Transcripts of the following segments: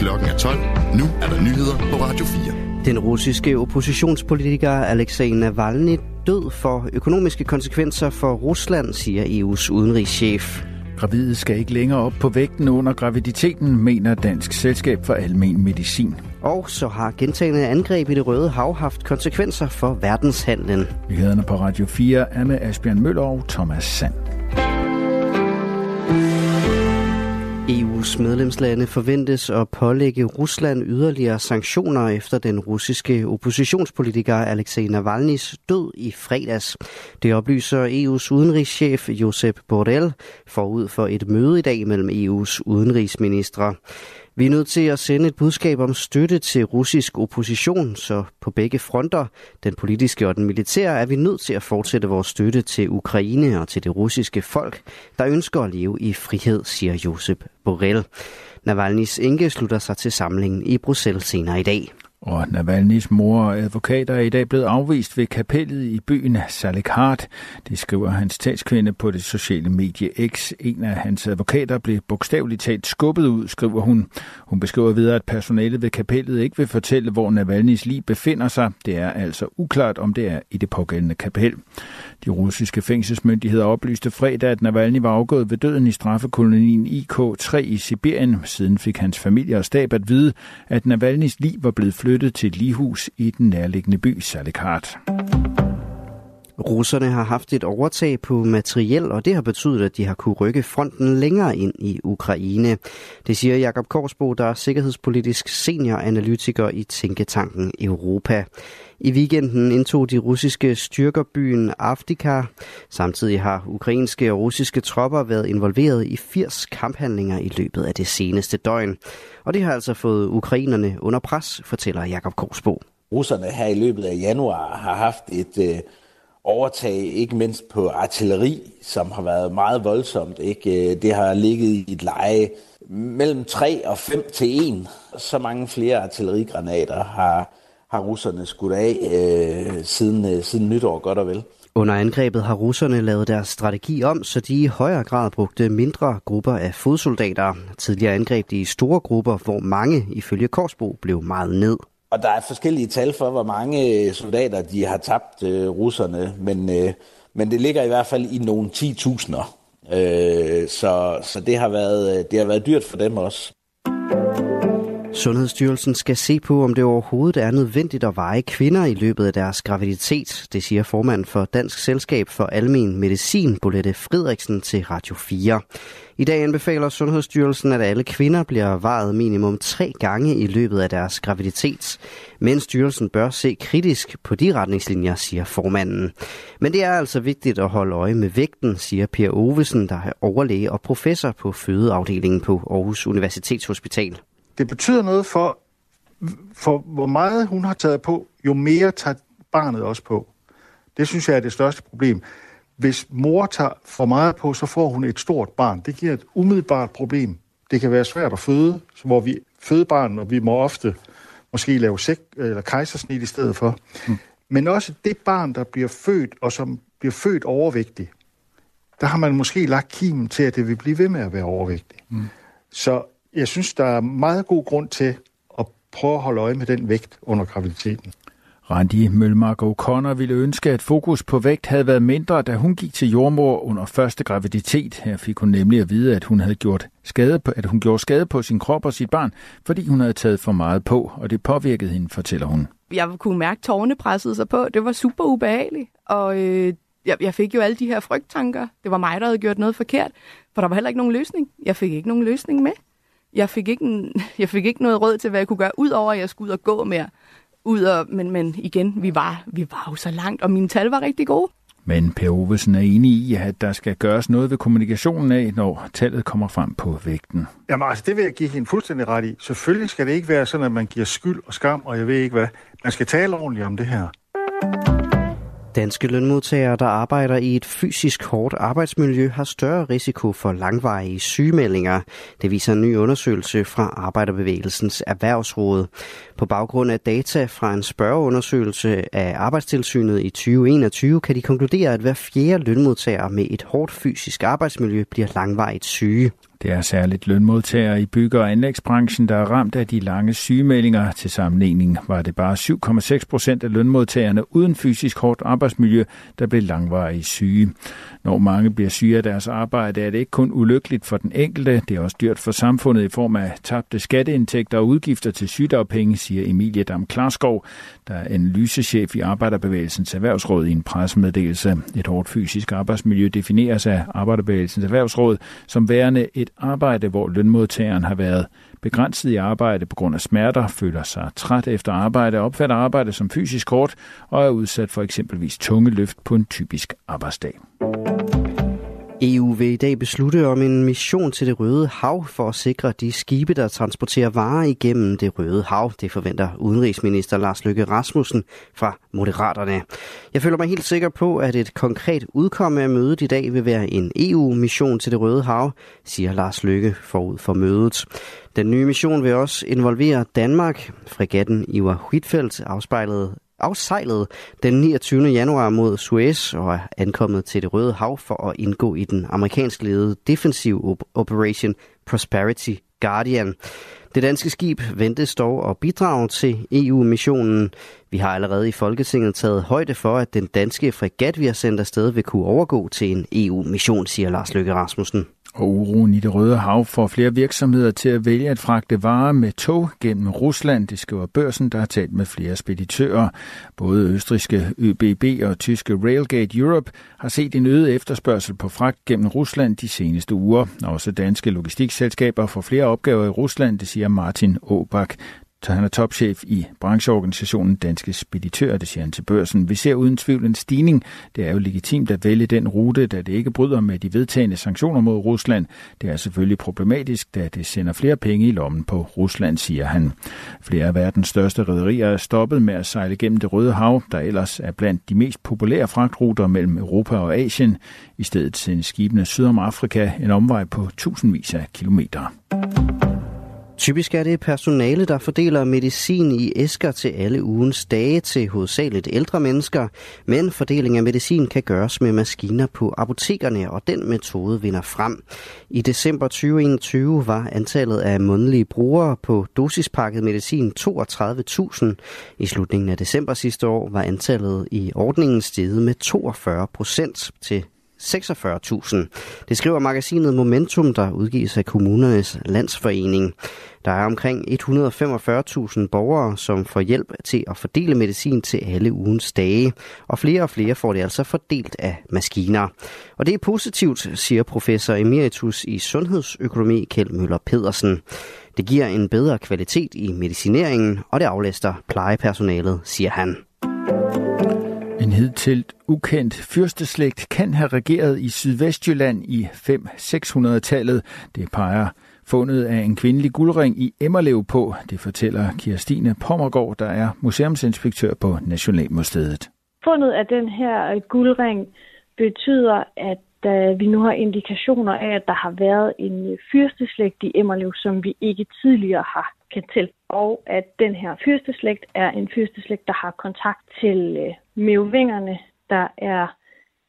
Klokken er 12. Nu er der nyheder på Radio 4. Den russiske oppositionspolitiker Alexei Navalny død for økonomiske konsekvenser for Rusland, siger EU's udenrigschef. Gravide skal ikke længere op på vægten under graviditeten, mener Dansk Selskab for Almen Medicin. Og så har gentagende angreb i det Røde Hav haft konsekvenser for verdenshandlen. Nyhederne på Radio 4 er med Asbjørn Møller og Thomas Sand. EU's medlemslande forventes at pålægge Rusland yderligere sanktioner efter den russiske oppositionspolitiker Alexei Navalny's død i fredags. Det oplyser EU's udenrigschef Josep Borrell forud for et møde i dag mellem EU's udenrigsministre. Vi er nødt til at sende et budskab om støtte til russisk opposition, så på begge fronter, den politiske og den militære, er vi nødt til at fortsætte vores støtte til Ukraine og til det russiske folk, der ønsker at leve i frihed, siger Josep Borrell. Navalny's enke slutter sig til samlingen i Bruxelles senere i dag. Og Navalny's mor og advokater er i dag blevet afvist ved kapellet i byen Salekhard. Det skriver hans talskvinde på det sociale medie X. En af hans advokater blev bogstaveligt talt skubbet ud, skriver hun. Hun beskriver videre, at personalet ved kapellet ikke vil fortælle, hvor Navalny's liv befinder sig. Det er altså uklart, om det er i det pågældende kapel. De russiske fængselsmyndigheder oplyste fredag, at Navalny var afgået ved døden i straffekolonien IK-3 i Sibirien. Siden fik hans familie og stab at vide, at Navalny's liv var blevet flyttet til et lighus i den nærliggende by Salikhard. Russerne har haft et overtag på materiel, og det har betydet, at de har kunne rykke fronten længere ind i Ukraine. Det siger Jakob Korsbo, der er sikkerhedspolitisk senioranalytiker i Tænketanken Europa. I weekenden indtog de russiske styrker byen Avdika. Samtidig har ukrainske og russiske tropper været involveret i 80 kamphandlinger i løbet af det seneste døgn. Og det har altså fået ukrainerne under pres, fortæller Jakob Korsbo. Russerne her i løbet af januar har haft et øh, overtag, ikke mindst på artilleri, som har været meget voldsomt. Ikke? Øh, det har ligget i et leje mellem 3 og 5 til 1. Så mange flere artillerigranater har, har russerne skudt af øh, siden, øh, siden nytår, godt og vel. Under angrebet har russerne lavet deres strategi om, så de i højere grad brugte mindre grupper af fodsoldater. Tidligere angreb de i store grupper, hvor mange, ifølge Korsbo, blev meget ned. Og der er forskellige tal for, hvor mange øh, soldater de har tabt øh, russerne, men, øh, men det ligger i hvert fald i nogle 10.000'er. Øh, så så det, har været, øh, det har været dyrt for dem også. Sundhedsstyrelsen skal se på, om det overhovedet er nødvendigt at veje kvinder i løbet af deres graviditet. Det siger formand for Dansk Selskab for Almen Medicin, Bolette Fridriksen, til Radio 4. I dag anbefaler Sundhedsstyrelsen, at alle kvinder bliver vejet minimum tre gange i løbet af deres graviditet. Men styrelsen bør se kritisk på de retningslinjer, siger formanden. Men det er altså vigtigt at holde øje med vægten, siger Per Ovesen, der er overlæge og professor på fødeafdelingen på Aarhus Universitetshospital. Det betyder noget for, for hvor meget hun har taget på, jo mere tager barnet også på. Det synes jeg er det største problem. Hvis mor tager for meget på, så får hun et stort barn. Det giver et umiddelbart problem. Det kan være svært at føde, hvor vi føder barn, og vi må ofte måske lave sek- eller kejsersnit i stedet for. Mm. Men også det barn, der bliver født, og som bliver født overvægtig, der har man måske lagt kimen til, at det vil blive ved med at være overvægtig. Mm. Så jeg synes, der er meget god grund til at prøve at holde øje med den vægt under graviditeten. Randi Mølmark O'Connor ville ønske, at fokus på vægt havde været mindre, da hun gik til jordmor under første graviditet. Her fik hun nemlig at vide, at hun havde gjort skade på, at hun gjorde skade på sin krop og sit barn, fordi hun havde taget for meget på, og det påvirkede hende, fortæller hun. Jeg kunne mærke, at tårne pressede sig på. Det var super ubehageligt, og øh, jeg, jeg fik jo alle de her frygttanker. Det var mig, der havde gjort noget forkert, for der var heller ikke nogen løsning. Jeg fik ikke nogen løsning med. Jeg fik ikke, en, jeg fik ikke noget råd til, hvad jeg kunne gøre, udover at jeg skulle ud og gå mere ud og, men, men igen, vi var, vi var jo så langt, og mine tal var rigtig gode. Men Per Ovesen er enig i, at der skal gøres noget ved kommunikationen af, når tallet kommer frem på vægten. Jamen altså, det vil jeg give hende fuldstændig ret i. Selvfølgelig skal det ikke være sådan, at man giver skyld og skam, og jeg ved ikke hvad. Man skal tale ordentligt om det her. Danske lønmodtagere, der arbejder i et fysisk hårdt arbejdsmiljø, har større risiko for langvarige sygemeldinger. Det viser en ny undersøgelse fra Arbejderbevægelsens Erhvervsråd. På baggrund af data fra en spørgeundersøgelse af Arbejdstilsynet i 2021, kan de konkludere, at hver fjerde lønmodtager med et hårdt fysisk arbejdsmiljø bliver langvarigt syge. Det er særligt lønmodtagere i bygge- og anlægsbranchen, der er ramt af de lange sygemeldinger. Til sammenligning var det bare 7,6 procent af lønmodtagerne uden fysisk hårdt arbejdsmiljø, der blev langvarige syge. Når mange bliver syge af deres arbejde, er det ikke kun ulykkeligt for den enkelte, det er også dyrt for samfundet i form af tabte skatteindtægter og udgifter til sygedagpenge, siger Emilie Dam Klarskov, der er analysechef i Arbejderbevægelsens Erhvervsråd i en pressemeddelelse. Et hårdt fysisk arbejdsmiljø defineres af Arbejderbevægelsens Erhvervsråd som værende et arbejde, hvor lønmodtageren har været begrænset i arbejde på grund af smerter, føler sig træt efter arbejde, opfatter arbejde som fysisk hårdt og er udsat for eksempelvis tunge løft på en typisk arbejdsdag. Vil i dag beslutte om en mission til det Røde Hav for at sikre de skibe, der transporterer varer igennem det Røde Hav. Det forventer udenrigsminister Lars Løkke Rasmussen fra Moderaterne. Jeg føler mig helt sikker på, at et konkret udkomme af mødet i dag vil være en EU-mission til det Røde Hav, siger Lars Løkke forud for mødet. Den nye mission vil også involvere Danmark. Fregatten Ivar Huitfeldt afspejlede afsejlede den 29. januar mod Suez og er ankommet til det Røde Hav for at indgå i den amerikansk ledede defensive Operation Prosperity Guardian. Det danske skib ventes dog at bidrage til EU-missionen. Vi har allerede i Folketinget taget højde for, at den danske fregat, vi har sendt afsted, vil kunne overgå til en EU-mission, siger Lars Løkke Rasmussen. Og uroen i det Røde Hav får flere virksomheder til at vælge at fragte varer med tog gennem Rusland, det skriver børsen, der har talt med flere speditører. Både østriske ÖBB og tyske Railgate Europe har set en øget efterspørgsel på fragt gennem Rusland de seneste uger. Også danske logistikselskaber får flere opgaver i Rusland, det siger Martin Åbak, så han er topchef i brancheorganisationen Danske Speditører, det siger han til børsen. Vi ser uden tvivl en stigning. Det er jo legitimt at vælge den rute, da det ikke bryder med de vedtagende sanktioner mod Rusland. Det er selvfølgelig problematisk, da det sender flere penge i lommen på Rusland, siger han. Flere af verdens største rædderier er stoppet med at sejle gennem det Røde Hav, der ellers er blandt de mest populære fragtruter mellem Europa og Asien. I stedet sendes skibene syd om Afrika en omvej på tusindvis af kilometer. Typisk er det personale, der fordeler medicin i æsker til alle ugens dage til hovedsageligt ældre mennesker, men fordeling af medicin kan gøres med maskiner på apotekerne, og den metode vinder frem. I december 2021 var antallet af månedlige brugere på dosispakket medicin 32.000. I slutningen af december sidste år var antallet i ordningen steget med 42 procent til 46.000. Det skriver magasinet Momentum, der udgives af kommunernes landsforening. Der er omkring 145.000 borgere, som får hjælp til at fordele medicin til alle ugens dage, og flere og flere får det altså fordelt af maskiner. Og det er positivt, siger professor emeritus i sundhedsøkonomi Kjeld Møller Pedersen. Det giver en bedre kvalitet i medicineringen, og det aflaster plejepersonalet, siger han. En hidtil ukendt fyrsteslægt kan have regeret i Sydvestjylland i 5-600-tallet. Det peger fundet af en kvindelig guldring i Emmerlev på. Det fortæller Kirstine Pommergaard, der er museumsinspektør på Nationalmuseet. Fundet af den her guldring betyder, at vi nu har indikationer af, at der har været en øh, fyrsteslægt i Emmerlev, som vi ikke tidligere har kendt til. Og at den her fyrsteslægt er en fyrsteslægt, der har kontakt til øh, meovingerne, der er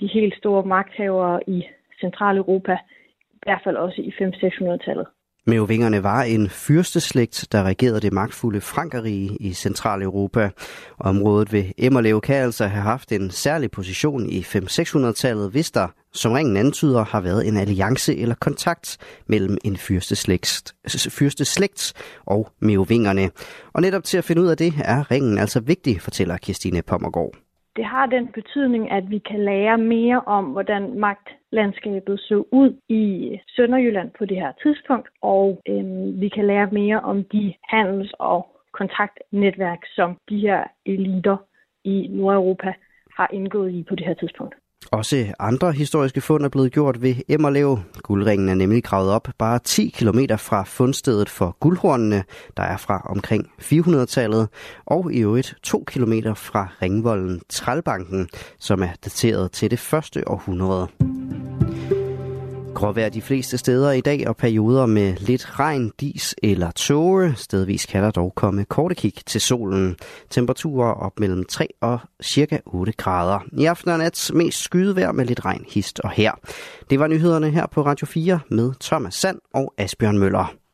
de helt store magthavere i Centraleuropa, i hvert fald også i 5-600-tallet. Merovingerne var en fyrsteslægt, der regerede det magtfulde Frankerige i Centraleuropa. Området ved Emmerlev kan altså have haft en særlig position i 5-600-tallet, hvis der, som ringen antyder, har været en alliance eller kontakt mellem en fyrsteslægt, fyrsteslægt og merovingerne. Og netop til at finde ud af det, er ringen altså vigtig, fortæller Kirstine Pommergaard det har den betydning, at vi kan lære mere om, hvordan magt landskabet så ud i Sønderjylland på det her tidspunkt, og øh, vi kan lære mere om de handels- og kontaktnetværk, som de her eliter i Nordeuropa har indgået i på det her tidspunkt. Også andre historiske fund er blevet gjort ved Emmerlev. Guldringen er nemlig gravet op bare 10 km fra fundstedet for guldhornene, der er fra omkring 400-tallet, og i øvrigt 2 km fra ringvolden Trælbanken, som er dateret til det første århundrede. Gråvejr de fleste steder i dag og perioder med lidt regn, dis eller tåge. Stedvis kan der dog komme korte kig til solen. Temperaturer op mellem 3 og cirka 8 grader. I aften og nat mest skydevejr med lidt regn hist og her. Det var nyhederne her på Radio 4 med Thomas Sand og Asbjørn Møller.